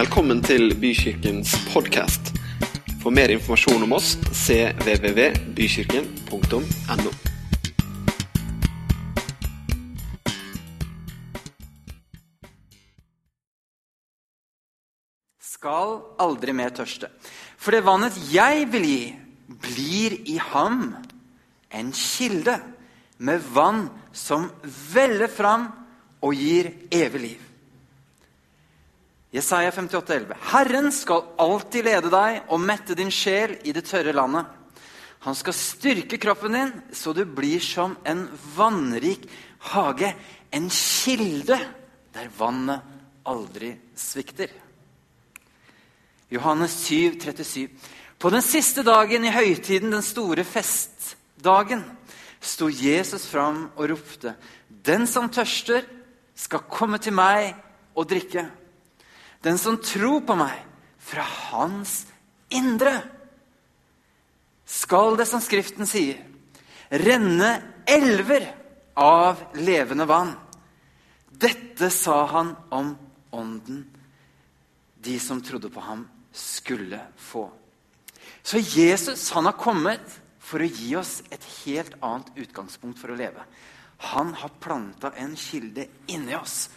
Velkommen til Bykirkens podkast. For mer informasjon om oss cvvvbykirken.no. skal aldri mer tørste. For det vannet jeg vil gi, blir i ham en kilde med vann som veller fram og gir evig liv. Jesaja 58, 11. Herren skal alltid lede deg og mette din sjel i det tørre landet. Han skal styrke kroppen din så du blir som en vannrik hage, en kilde der vannet aldri svikter. Johannes 7, 37. På den siste dagen i høytiden, den store festdagen, sto Jesus fram og ropte, 'Den som tørster, skal komme til meg og drikke.' 'Den som tror på meg, fra hans indre' skal det, som Skriften sier, renne elver av levende vann. Dette sa han om ånden de som trodde på ham skulle få. Så Jesus han har kommet for å gi oss et helt annet utgangspunkt for å leve. Han har planta en kilde inni oss.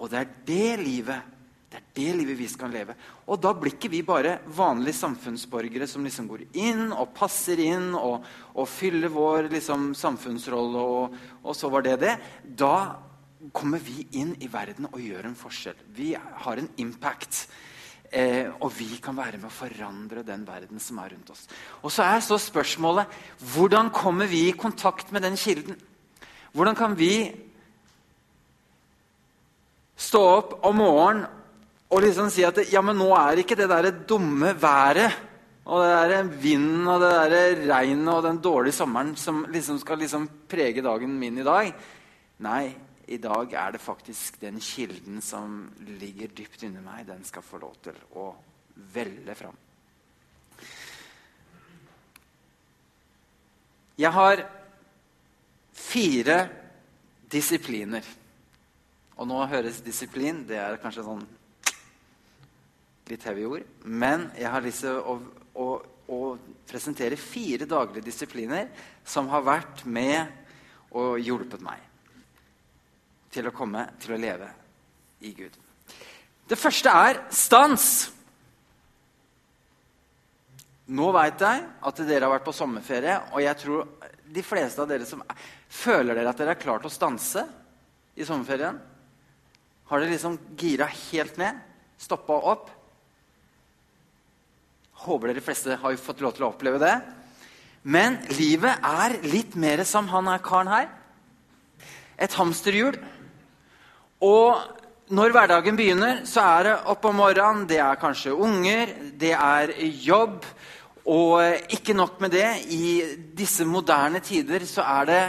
Og det er det livet det er det livet vi skal leve. Og da blir ikke vi bare vanlige samfunnsborgere som liksom går inn og passer inn og, og fyller vår liksom, samfunnsrolle, og, og så var det det. Da kommer vi inn i verden og gjør en forskjell. Vi har en impact. Eh, og vi kan være med å forandre den verden som er rundt oss. Og så er så spørsmålet hvordan kommer vi i kontakt med den kilden? Hvordan kan vi stå opp om morgenen og liksom si at ja, men nå er ikke det der dumme været og det der vinden og det der regnet og den dårlige sommeren som liksom skal liksom prege dagen min i dag. Nei, i dag er det faktisk den kilden som ligger dypt inni meg, den skal få lov til å velle fram. Jeg har fire disipliner. Og nå høres disiplin Det er kanskje sånn litt heavy ord. Men jeg har lyst til å, å, å presentere fire daglige disipliner som har vært med og hjulpet meg til å komme til å leve i Gud. Det første er stans. Nå veit jeg at dere har vært på sommerferie, og jeg tror de fleste av dere som Føler dere at dere er klart å stanse i sommerferien? Har dere liksom gira helt ned? Stoppa opp? Håper dere fleste har fått lov til å oppleve det. Men livet er litt mer som han er karen her. Et hamsterhjul. Og når hverdagen begynner, så er det opp om morgenen, det er kanskje unger, det er jobb. Og ikke nok med det, i disse moderne tider så er det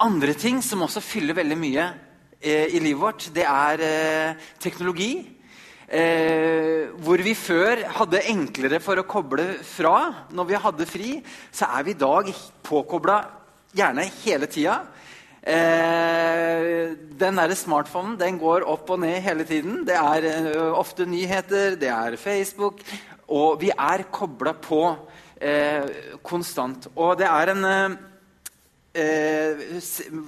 andre ting som også fyller veldig mye eh, i livet vårt. Det er eh, teknologi. Eh, hvor vi før hadde enklere for å koble fra når vi hadde fri, så er vi i dag påkobla gjerne hele tida. Eh, den der smartphonen den går opp og ned hele tiden. Det er eh, ofte nyheter, det er Facebook. Og vi er kobla på eh, konstant. Og det er en eh,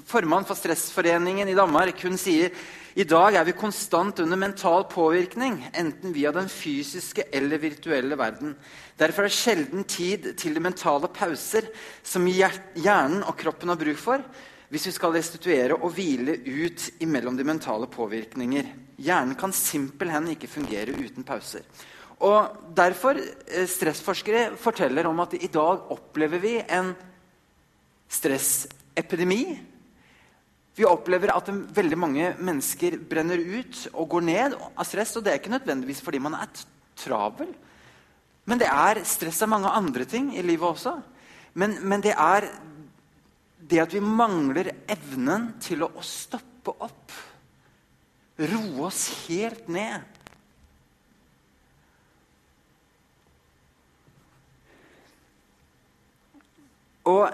Formann for Stressforeningen i Danmark hun sier i dag er vi konstant under mental påvirkning, enten via den fysiske eller virtuelle verden. Derfor er det sjelden tid til de mentale pauser som hjernen og kroppen har bruk for hvis vi skal restituere og hvile ut imellom de mentale påvirkninger. Hjernen kan simpelthen ikke fungere uten pauser. Og Derfor eh, stressforskere forteller om at i dag opplever vi en stressepidemi vi opplever at veldig mange mennesker brenner ut og går ned av stress. Og det er ikke nødvendigvis fordi man er travel. Men det er stress av mange andre ting i livet også. Men, men det er det at vi mangler evnen til å, å stoppe opp. Roe oss helt ned. Og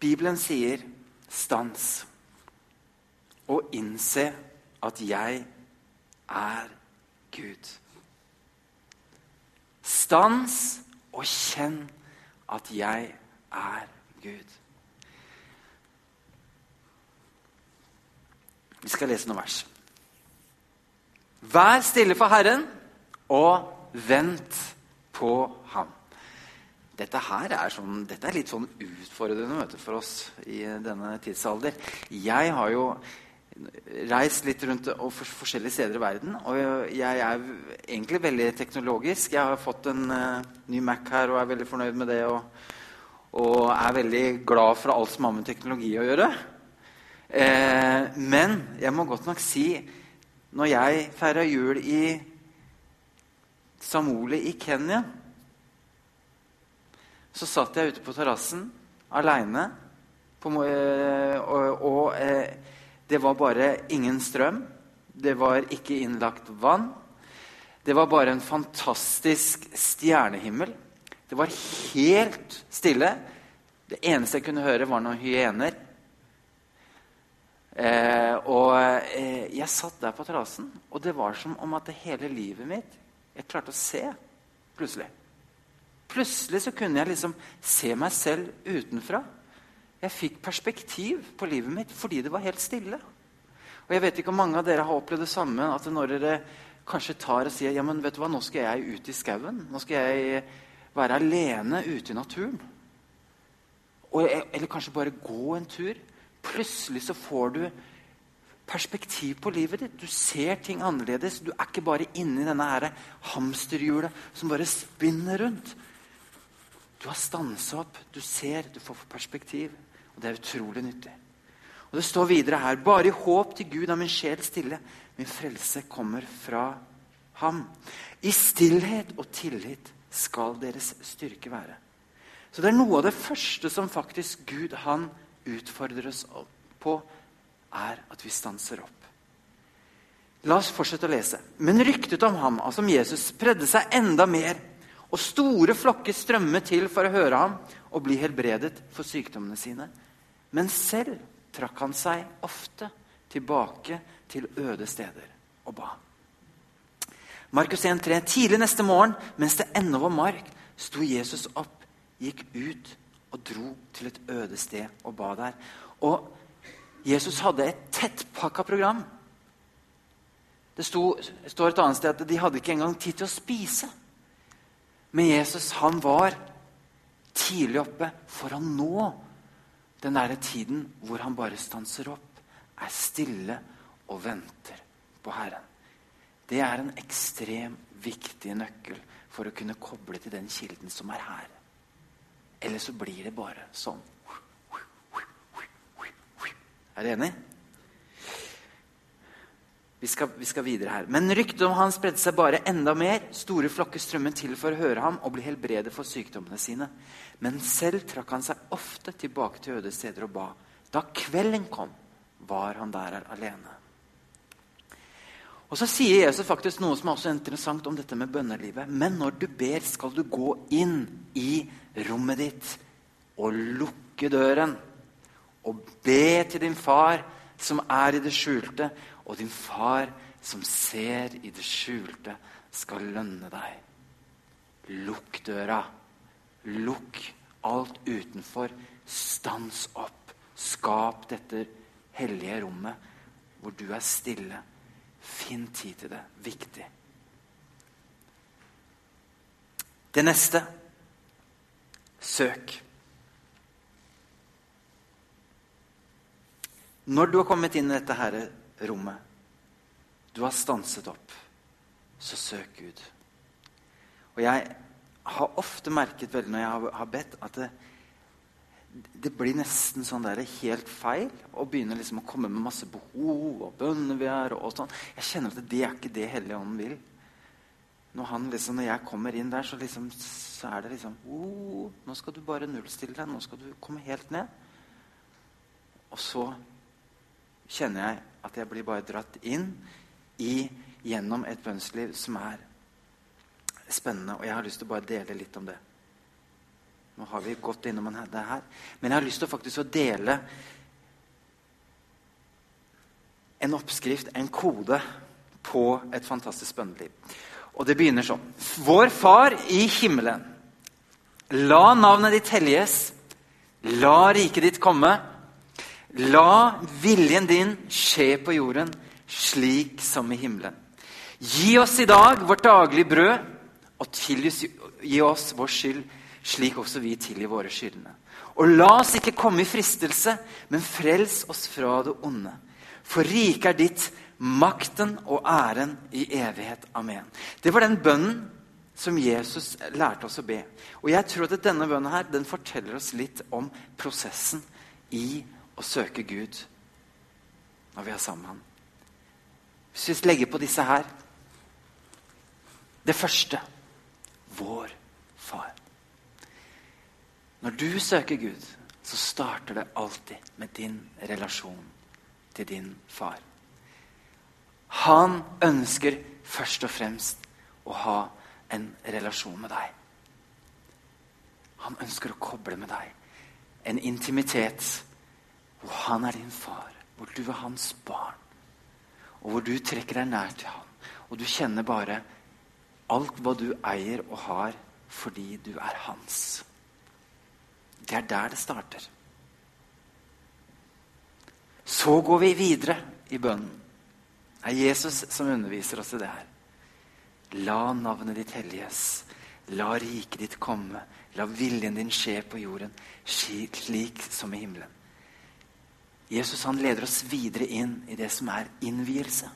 Bibelen sier stans og innse at jeg er Gud. Stans og kjenn at jeg er Gud. Vi skal lese noen vers. Vær stille for Herren og vent på ham. Dette her er, sånn, dette er litt sånn utfordrende møte for oss i denne tidsalder. Jeg har jo reist litt rundt og for, forskjellige steder i verden. Og jeg er egentlig veldig teknologisk. Jeg har fått en uh, ny Mac her og er veldig fornøyd med det. Og, og er veldig glad for alt som har med teknologi å gjøre. Eh, men jeg må godt nok si når jeg feira jul i Samole i Kenya, så satt jeg ute på terrassen aleine, eh, og, eh, det var bare ingen strøm. Det var ikke innlagt vann. Det var bare en fantastisk stjernehimmel. Det var helt stille. Det eneste jeg kunne høre, var noen hyener. Eh, og eh, jeg satt der på terrassen, og det var som om at det hele livet mitt Jeg klarte å se plutselig. Plutselig så kunne jeg liksom se meg selv utenfra. Jeg fikk perspektiv på livet mitt fordi det var helt stille. Og jeg vet ikke om mange av dere har opplevd det samme. At når dere kanskje tar og sier ja, men vet du hva, nå skal jeg ut i skauen. Nå skal jeg være alene ute i naturen. Og, eller kanskje bare gå en tur. Plutselig så får du perspektiv på livet ditt. Du ser ting annerledes. Du er ikke bare inni denne hamsterhjulet som bare spinner rundt. Du har stansa opp, du ser, du får perspektiv. Og det er utrolig nyttig. Og Det står videre her Bare i håp til Gud er min sjel stille. Min frelse kommer fra ham. I stillhet og tillit skal deres styrke være. Så det er noe av det første som faktisk Gud han utfordrer oss på, er at vi stanser opp. La oss fortsette å lese. Men ryktet om ham, altså om Jesus, spredde seg enda mer. Og store flokker strømmet til for å høre ham og bli helbredet for sykdommene sine. Men selv trakk han seg ofte tilbake til øde steder og ba. Markus 1,3.: Tidlig neste morgen, mens det ennå var mark, sto Jesus opp, gikk ut og dro til et øde sted og ba der. Og Jesus hadde et tettpakka program. Det sto, står et annet sted at de hadde ikke engang tid til å spise. Men Jesus han var tidlig oppe for å nå den der tiden hvor han bare stanser opp, er stille og venter på Herren. Det er en ekstrem viktig nøkkel for å kunne koble til den kilden som er her. Eller så blir det bare sånn. Er dere enig? Vi skal, vi skal, videre her. Men ryktet om han spredde seg bare enda mer. Store flokker strømmet til for å høre ham og bli helbredet for sykdommene sine. Men selv trakk han seg ofte tilbake til øde steder og ba. Da kvelden kom, var han der alene. Og Så sier Jesus faktisk noe som er også interessant om dette med bønnelivet. Men når du ber, skal du gå inn i rommet ditt og lukke døren. Og be til din far som er i det skjulte, og din far som ser i det skjulte, skal lønne deg. Lukk døra. Lukk alt utenfor. Stans opp. Skap dette hellige rommet hvor du er stille. Finn tid til det. Viktig. Det neste Søk. Når du har kommet inn i dette her rommet, du har stanset opp, så søk Gud. Og jeg har ofte merket veldig når jeg har bedt, at det, det blir nesten sånn der helt feil å begynne liksom å komme med masse behov og bønner vi har. og sånn. Jeg kjenner at det er ikke det Hellige Ånden vil. Når, han, liksom, når jeg kommer inn der, så, liksom, så er det liksom oh, Nå skal du bare nullstille deg. Nå skal du komme helt ned. Og så kjenner jeg at jeg blir bare dratt inn i, gjennom et bønnsliv som er spennende. Og jeg har lyst til å bare dele litt om det. Nå har vi gått innom det her. Men jeg har lyst til faktisk å dele en oppskrift, en kode, på et fantastisk bønneliv. Og det begynner sånn. Vår Far i himmelen. La navnet ditt helliges. La riket ditt komme. La viljen din skje på jorden slik som i himmelen. Gi oss i dag vårt daglige brød, og tilgi oss vår skyld, slik også vi tilgir våre skyldne. Og la oss ikke komme i fristelse, men frels oss fra det onde. For riket er ditt, makten og æren i evighet. Amen. Det var den bønnen som Jesus lærte oss å be. Og jeg tror at denne bønnen her, den forteller oss litt om prosessen i å søke Gud når vi er sammen. Hvis vi legger på disse her Det første vår far. Når du søker Gud, så starter det alltid med din relasjon til din far. Han ønsker først og fremst å ha en relasjon med deg. Han ønsker å koble med deg. En intimitet hvor han er din far, hvor du er hans barn. Og hvor du trekker deg nær til ham. Og du kjenner bare alt hva du eier og har fordi du er hans. Det er der det starter. Så går vi videre i bønnen. Det er Jesus som underviser oss i det her. La navnet ditt helliges. La riket ditt komme. La viljen din skje på jorden, slik som i himmelen. Jesus han leder oss videre inn i det som er innvielse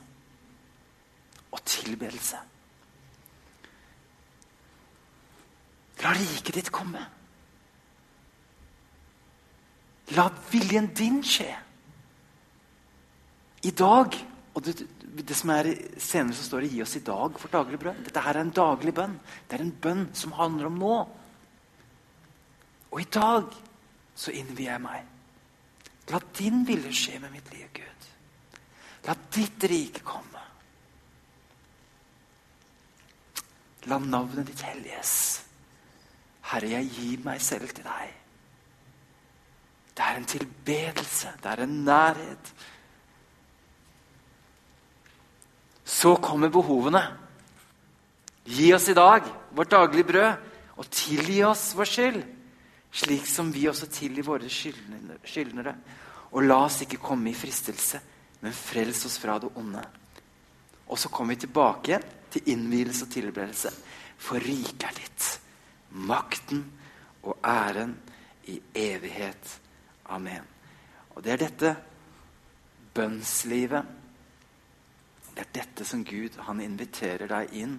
og tilbedelse. La riket ditt komme. La viljen din skje. I dag og det, det som er Senere så står det 'gi oss i dag for daglig brød'. Dette her er en daglig bønn. Det er en bønn som handler om nå. Og i dag så innvier jeg meg. La din vilje skje med mitt liv, Gud. La ditt rike komme. La navnet ditt helliges. Herre, jeg gir meg selv til deg. Det er en tilbedelse. Det er en nærhet. Så kommer behovene. Gi oss i dag vårt daglige brød, og tilgi oss vår skyld, slik som vi også tilgir våre skyldnere. Og la oss ikke komme i fristelse, men frels oss fra det onde. Og så kommer vi tilbake igjen til innvielse og tilbedelse. For riket er ditt, makten og æren i evighet. Amen. Og det er dette bønnslivet Det er dette som Gud han inviterer deg inn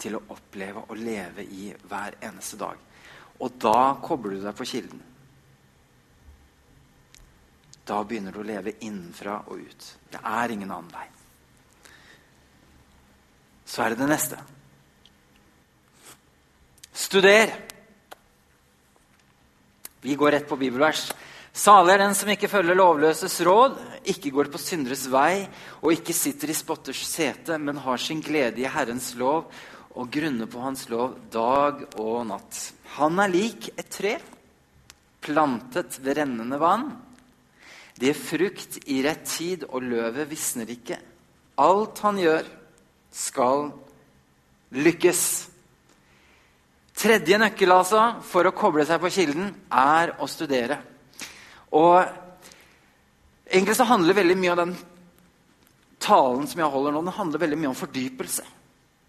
til å oppleve og leve i hver eneste dag. Og da kobler du deg på kilden. Da begynner du å leve innenfra og ut. Det er ingen annen vei. Så er det det neste. Studer. Vi går rett på bibelvers. Salig er den som ikke følger lovløses råd, ikke går på synderes vei og ikke sitter i spotters sete, men har sin glede i Herrens lov og grunner på Hans lov dag og natt. Han er lik et tre plantet ved rennende vann. Det gir frukt i rett tid, og løvet visner ikke. Alt han gjør, skal lykkes. Tredje nøkkel altså, for å koble seg på kilden er å studere. Og egentlig så handler veldig mye av den talen som jeg holder nå, den handler veldig mye om fordypelse.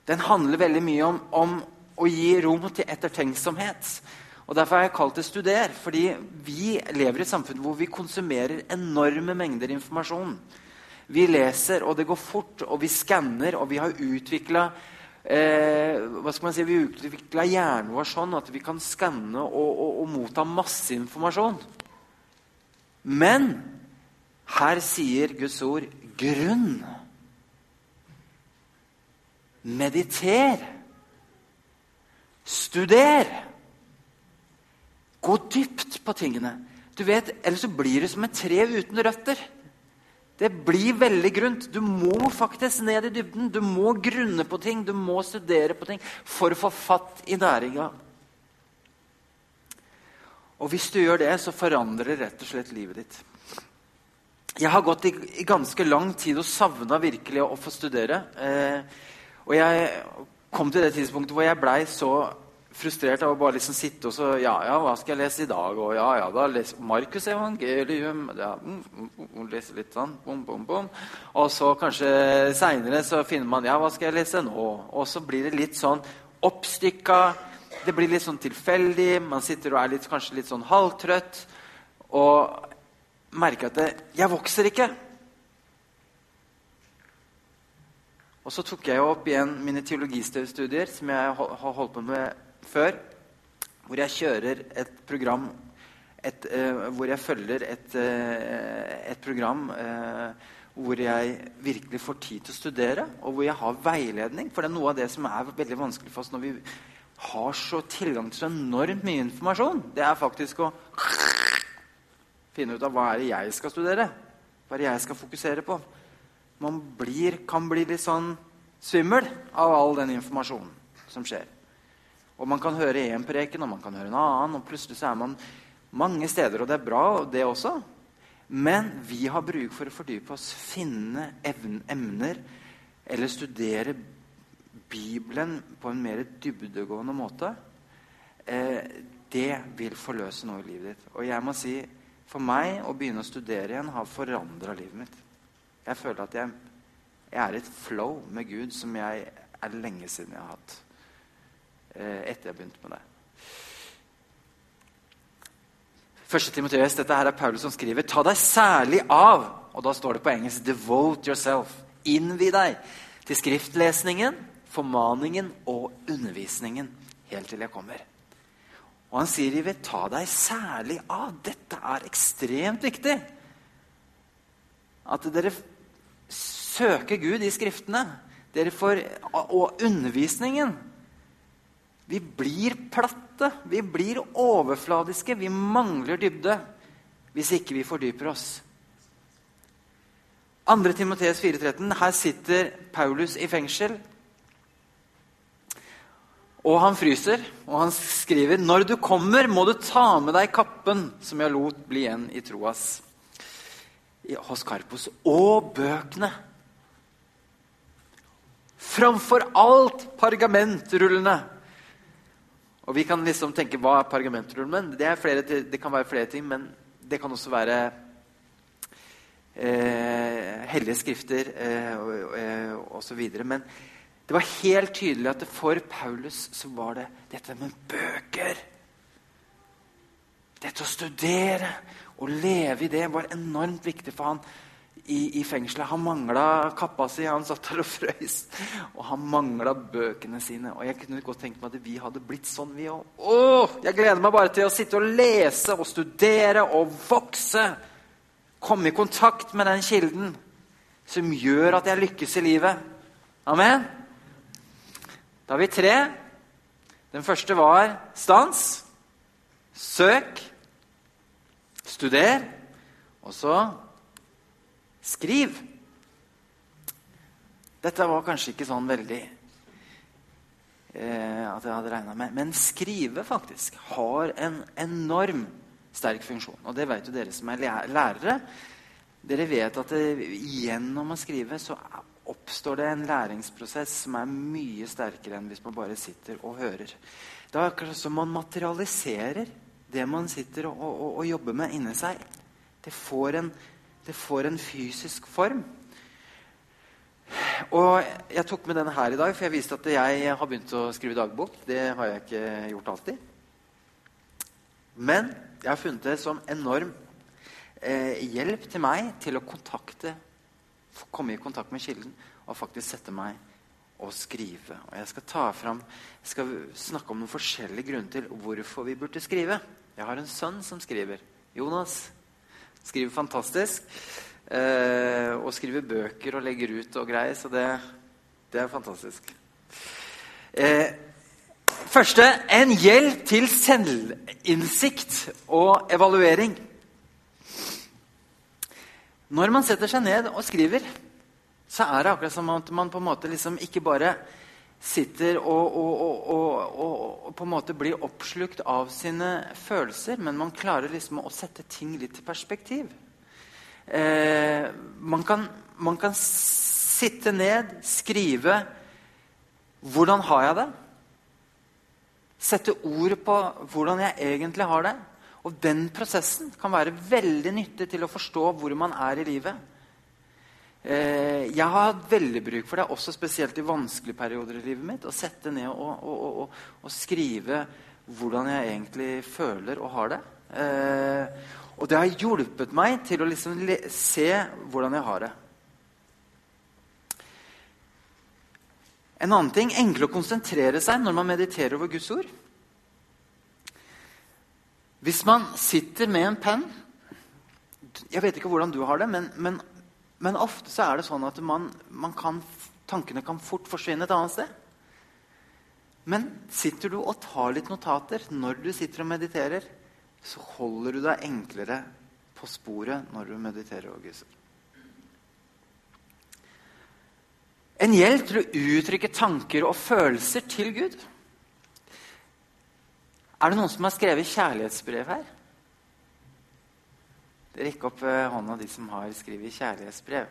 Den handler veldig mye om, om å gi rom til ettertenksomhet. Og Derfor har jeg kalt det 'studer', fordi vi lever i et samfunn hvor vi konsumerer enorme mengder informasjon. Vi leser, og det går fort, og vi skanner, og vi har utvikla eh, hva skal man si, Vi utvikla hjernen vår sånn at vi kan skanne og, og, og motta masse informasjon. Men her sier Guds ord grunn. Mediter. Studer. Gå dypt på tingene. Du vet, Ellers så blir det som et tre uten røtter. Det blir veldig grunt. Du må faktisk ned i dybden. Du må grunne på ting, du må studere på ting for å få fatt i næringa. Og hvis du gjør det, så forandrer det rett og slett livet ditt. jeg har gått i, i, ganske lang tid og savna virkelig å, få studere. Eh, og jeg kom til det tidspunktet hvor jeg blei så frustrert av å bare liksom sitte og så Ja, ja, hva skal jeg lese i dag? Og ja, ja, da les Markus evangelium ja, mm, mm, mm, Lese litt sånn. Bom, bom, bom. Og så kanskje seinere så finner man Ja, hva skal jeg lese nå? Og så blir det litt sånn oppstykka. Det blir litt sånn tilfeldig. Man sitter og er litt, kanskje litt sånn halvtrøtt. Og merker at det, jeg vokser ikke. Og så tok jeg opp igjen mine teologistudier, som jeg har holdt på med før. Hvor jeg kjører et program et, uh, Hvor jeg følger et, uh, et program uh, hvor jeg virkelig får tid til å studere, og hvor jeg har veiledning. For det er noe av det som er veldig vanskelig for oss når vi har så tilgang til så enormt mye informasjon. Det er faktisk å finne ut av hva er det jeg skal studere. Hva er det jeg skal fokusere på. Man blir, kan bli litt sånn svimmel av all den informasjonen som skjer. Og Man kan høre én preken, og man kan høre en annen, og plutselig så er man mange steder. Og det er bra, det også. Men vi har bruk for å fordype oss, finne emner, eller studere Bibelen på en mer dybdegående måte. Eh, det vil forløse noe i livet ditt. Og jeg må si for meg å begynne å studere igjen har forandra livet mitt. Jeg føler at jeg, jeg er i et flow med Gud som jeg er lenge siden jeg har hatt. Eh, etter jeg begynte med det. Første Timoteus, dette her er Paulus som skriver. Ta deg særlig av og da står det på engelsk 'devote yourself'. Innvi deg til skriftlesningen, formaningen og undervisningen helt til jeg kommer. Og han sier vil ta deg særlig av. Dette er ekstremt viktig. At dere søker Gud i Skriftene. Dere får, og undervisningen. Vi blir platte. Vi blir overfladiske. Vi mangler dybde hvis ikke vi fordyper oss. 2. Timoteus 4,13. Her sitter Paulus i fengsel. Og han fryser, og han skriver Når du kommer, må du ta med deg kappen som jeg lot bli igjen i Troas hos Karpos, og bøkene. Framfor alt pergamentrullene. Og vi kan liksom tenke hva er pergamentrullene? Det, det kan være flere ting, men det kan også være eh, hellige skrifter eh, og, eh, så videre. Men det var helt tydelig at for Paulus så var det dette med bøker. Dette å studere og leve i det var enormt viktig for han i, i fengselet. Han mangla kappa si, han satt der og frøys. Og han mangla bøkene sine. Og jeg kunne godt tenke meg at vi hadde blitt sånn, vi òg. Jeg gleder meg bare til å sitte og lese og studere og vokse. Komme i kontakt med den kilden som gjør at jeg lykkes i livet. Amen. Da har vi tre. Den første var stans. Søk. Studer. Og så skriv. Dette var kanskje ikke sånn veldig eh, at jeg hadde regna med. Men skrive faktisk har en enorm sterk funksjon. Og det vet jo dere som er lærere. Dere vet at det, gjennom å skrive så oppstår det en læringsprosess som er mye sterkere enn hvis man bare sitter og hører. Det er akkurat som man materialiserer det man sitter og, og, og jobber med inni seg. Det får, en, det får, en, fysisk form. Og Jeg tok med denne her i dag, for jeg viste at jeg har begynt å skrive dagbok. Det har jeg ikke gjort alltid. Men jeg har funnet det som enorm eh, hjelp til meg til å kontakte komme i kontakt med kilden og faktisk sette meg og skrive. Og jeg skal ta fram, jeg skal snakke om noen forskjellige grunner til hvorfor vi burde skrive. Jeg har en sønn som skriver. Jonas. Skriver fantastisk. Eh, og skriver bøker og legger ut og greier. Så det, det er fantastisk. Eh, første en hjelp til selvinnsikt og evaluering. Når man setter seg ned og skriver, så er det akkurat som at man på en måte liksom ikke bare sitter og, og, og, og, på en måte blir oppslukt av sine følelser, men man klarer liksom å sette ting litt i perspektiv. Eh, man, kan, man kan sitte ned, skrive Hvordan har jeg det? Sette ord på hvordan jeg egentlig har det. Og den prosessen kan være veldig nyttig til å forstå hvor man er i livet. Eh, jeg har hatt veldig bruk for det, også spesielt i vanskelige perioder i livet mitt. Å sette ned og, og, og, og skrive hvordan jeg egentlig føler og har det. Eh, og det har hjulpet meg til å liksom se hvordan jeg har det. En annen ting enkle å konsentrere seg når man mediterer over Guds ord. Hvis man sitter med en penn Jeg vet ikke hvordan du har det, men, men, men ofte så er det sånn at man, man kan, tankene kan fort forsvinne et annet sted. Men sitter du og tar litt notater når du sitter og mediterer, så holder du deg enklere på sporet når du mediterer og Guds. En hjelp til å uttrykke tanker og følelser til Gud. Er det noen som har skrevet kjærlighetsbrev her? Rekk opp eh, hånda de som har skrevet kjærlighetsbrev.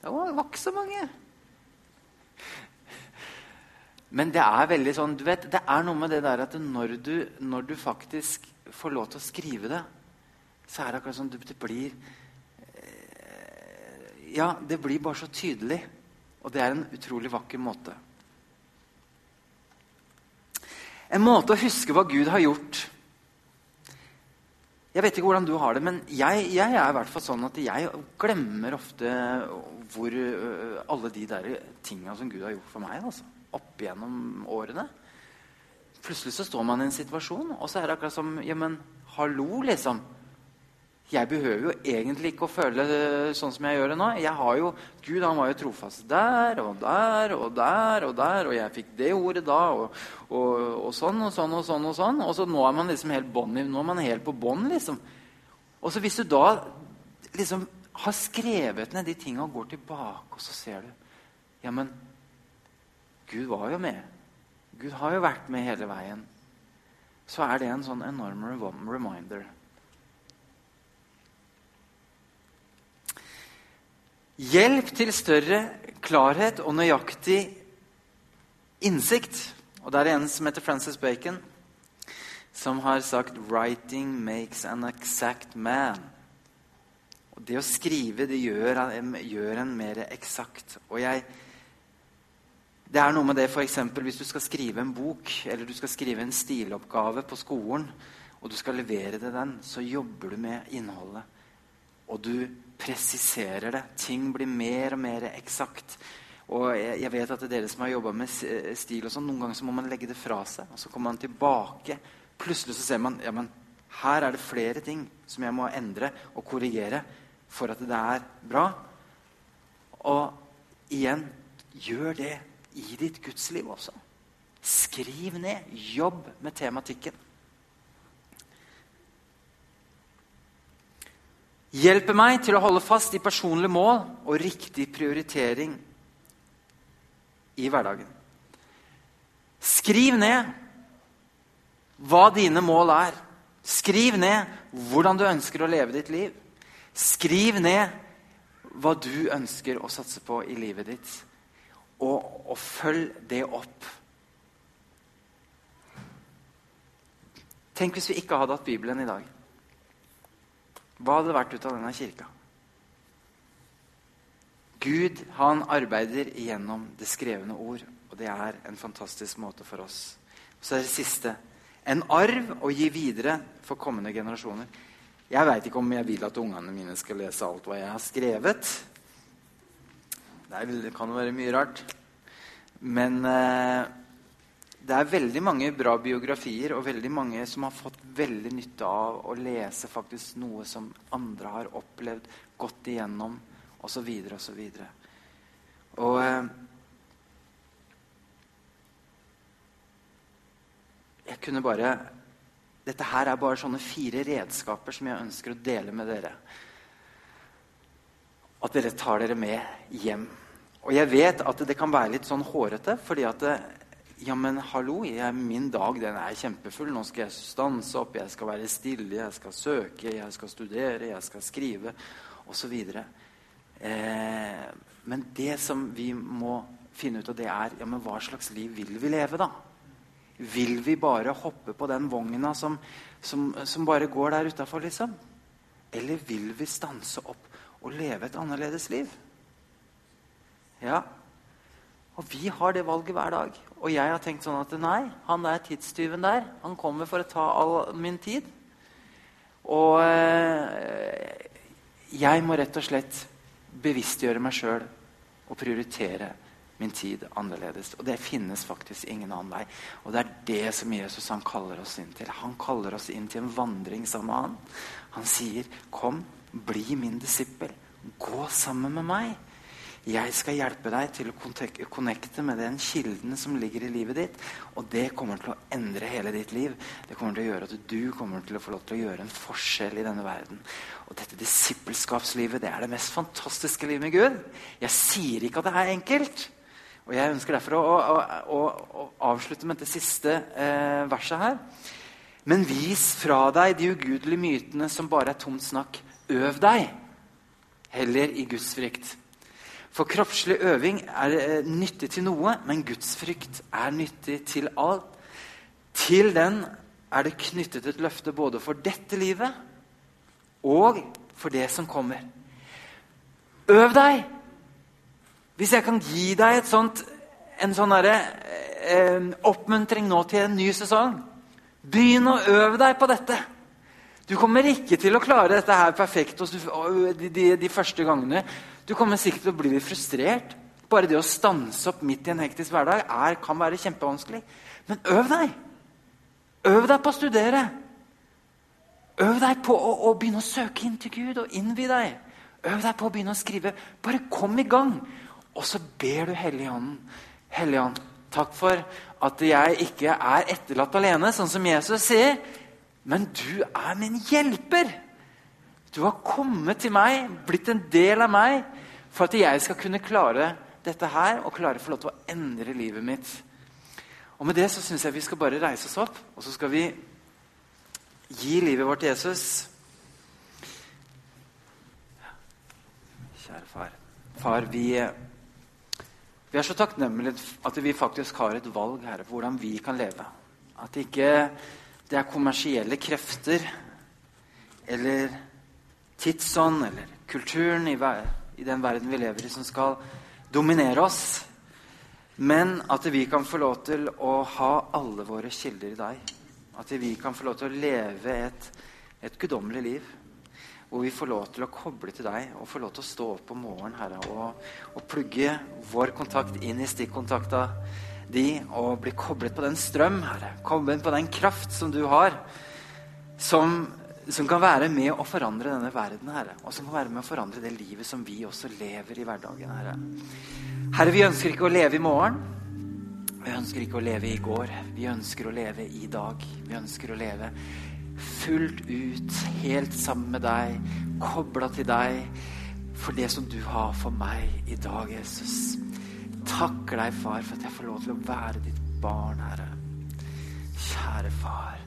Det var, ikke så mange. Men det er veldig sånn, du vet, det er noe med det der at når du, når du faktisk får lov til å skrive det, så er det akkurat sånn det blir ja, det blir bare så tydelig. Og det er en utrolig vakker måte. En måte å huske hva Gud har gjort. Jeg vet ikke hvordan du har det, men jeg, jeg er i hvert fall sånn at jeg glemmer ofte hvor uh, alle de der tinga som Gud har gjort for meg, altså, opp gjennom årene. Plutselig så står man i en situasjon, og så er det akkurat som Ja, men hallo, liksom. Jeg behøver jo egentlig ikke å føle sånn som jeg gjør det nå. Jeg har jo, Gud han var jo trofast der og der og der og der, og jeg fikk det ordet da, og, og, og sånn og sånn og sånn. Og sånn, og så nå er man liksom helt bånd, nå er man helt på bånn, liksom. Og så hvis du da liksom har skrevet ned de tinga og går tilbake, og så ser du Ja, men Gud var jo med. Gud har jo vært med hele veien. Så er det en sånn enorm reminder. Hjelp til større klarhet og nøyaktig innsikt. Og det er en som heter Francis Bacon, som har sagt 'Writing makes an exact man'. Og Det å skrive det gjør, gjør en mer eksakt. Og jeg, det er noe med det f.eks. hvis du skal skrive en bok eller du skal skrive en stiloppgave på skolen, og du skal levere det den, så jobber du med innholdet. Og du presiserer det. Ting blir mer og mer eksakt. Og jeg, jeg, vet at det er dere som har jobba med stil, og sånn, noen ganger så må man legge det fra seg. Og så kommer man tilbake. Plutselig så ser man ja, men her er det flere ting som jeg må endre og korrigere for at det er bra. Og igjen gjør det i ditt gudsliv også. Skriv ned. Jobb med tematikken. Hjelper meg til å holde fast i personlige mål og riktig prioritering i hverdagen. Skriv ned hva dine mål er. Skriv ned hvordan du ønsker å leve ditt liv. Skriv ned hva du ønsker å satse på i livet ditt. Og, og følg det opp. Tenk hvis vi ikke hadde hatt Bibelen i dag. Hva hadde det vært ut av denne kirka? Gud han arbeider gjennom det skrevne ord, og det er en fantastisk måte for oss. Så er det siste en arv å gi videre for kommende generasjoner. Jeg veit ikke om jeg vil at ungene mine skal lese alt hva jeg har skrevet. Det kan jo være mye rart. Men eh, det er veldig mange bra biografier og veldig mange som har fått veldig nytte av å lese faktisk noe som andre har opplevd, gått igjennom osv. osv. Og, og eh, Jeg kunne bare Dette her er bare sånne fire redskaper som jeg ønsker å dele med dere. At dere tar dere med hjem. Og jeg vet at det kan være litt sånn hårete, fordi at det, Ja, men hallo, jeg, min dag den er kjempefull. Nå skal jeg stanse opp, jeg skal være stille, jeg skal søke, jeg skal studere, jeg skal skrive osv. Eh, men det som vi må finne ut av, det er ja, men hva slags liv vil vi leve, da? Vil vi bare hoppe på den vogna som, som, som bare går der utafor, liksom? Eller vil vi stanse opp og leve et annerledes liv? Ja, og vi har det valget hver dag. Og jeg har tenkt sånn at nei, han der tidstyven der, han kommer for å ta all min tid. Og eh, jeg må rett og slett bevisstgjøre meg sjøl og prioritere min tid annerledes. Og det finnes faktisk ingen annen vei. Og det er det som Jesus han kaller oss inn til. Han kaller oss inn til en vandring sammen med han. Han sier, 'Kom, bli min disippel. Gå sammen med meg.' Jeg skal hjelpe deg til å connecte med den kilden som ligger i livet ditt. Og det kommer til å endre hele ditt liv. Det kommer til å gjøre at du kommer til å få lov til å gjøre en forskjell i denne verden. Og dette disippelskapslivet det er det mest fantastiske livet med Gud. Jeg sier ikke at det er enkelt. Og jeg ønsker derfor å, å, å, å avslutte med det siste eh, verset her. Men vis fra deg de ugudelige mytene som bare er tomt snakk. Øv deg heller i Guds frykt. For kroppslig øving er eh, nyttig til noe, men gudsfrykt er nyttig til alt. Til den er det knyttet et løfte både for dette livet og for det som kommer. Øv deg! Hvis jeg kan gi deg sånt, en sånn derre eh, oppmuntring nå til en ny sesong Begynn å øve deg på dette. Du kommer ikke til å klare dette her perfekt de, de, de første gangene. Du kommer sikkert til å bli litt frustrert. Bare det å stanse opp midt i en hektisk hverdag er, kan være kjempevanskelig. Men øv deg! Øv deg på å studere. Øv deg på å, å begynne å søke inn til Gud og innvie deg. Øv deg på å begynne å skrive. Bare kom i gang. Og så ber du Helligånden. Helligånd, takk for at jeg ikke er etterlatt alene, sånn som Jesus sier. Men du er min hjelper. Du har kommet til meg, blitt en del av meg, for at jeg skal kunne klare dette her og klare å få lov til å endre livet mitt. Og Med det så syns jeg vi skal bare reise oss opp, og så skal vi gi livet vårt til Jesus. Kjære far. Far, vi, vi er så takknemlige at vi faktisk har et valg her på hvordan vi kan leve. At ikke det er kommersielle krefter eller tidsånd eller kulturen i, i, den verden vi lever i, som skal dominere oss. Men at vi kan få lov til å ha alle våre kilder i deg. At vi kan få lov til å leve et, et guddommelig liv. Hvor vi får lov til å koble til deg og få lov til å stå opp om morgenen Herre, og, og plugge vår kontakt inn i stikkontakta di og bli koblet på den strøm, Herre. Koblet på den kraft som du har. Som som kan være med å forandre denne verden, Herre. Og som kan være med å forandre det livet som vi også lever i hverdagen, Herre. Herre, vi ønsker ikke å leve i morgen. Vi ønsker ikke å leve i går. Vi ønsker å leve i dag. Vi ønsker å leve fullt ut, helt sammen med deg, kobla til deg, for det som du har for meg i dag, Jesus. Takker deg, far, for at jeg får lov til å være ditt barn, Herre. Kjære far.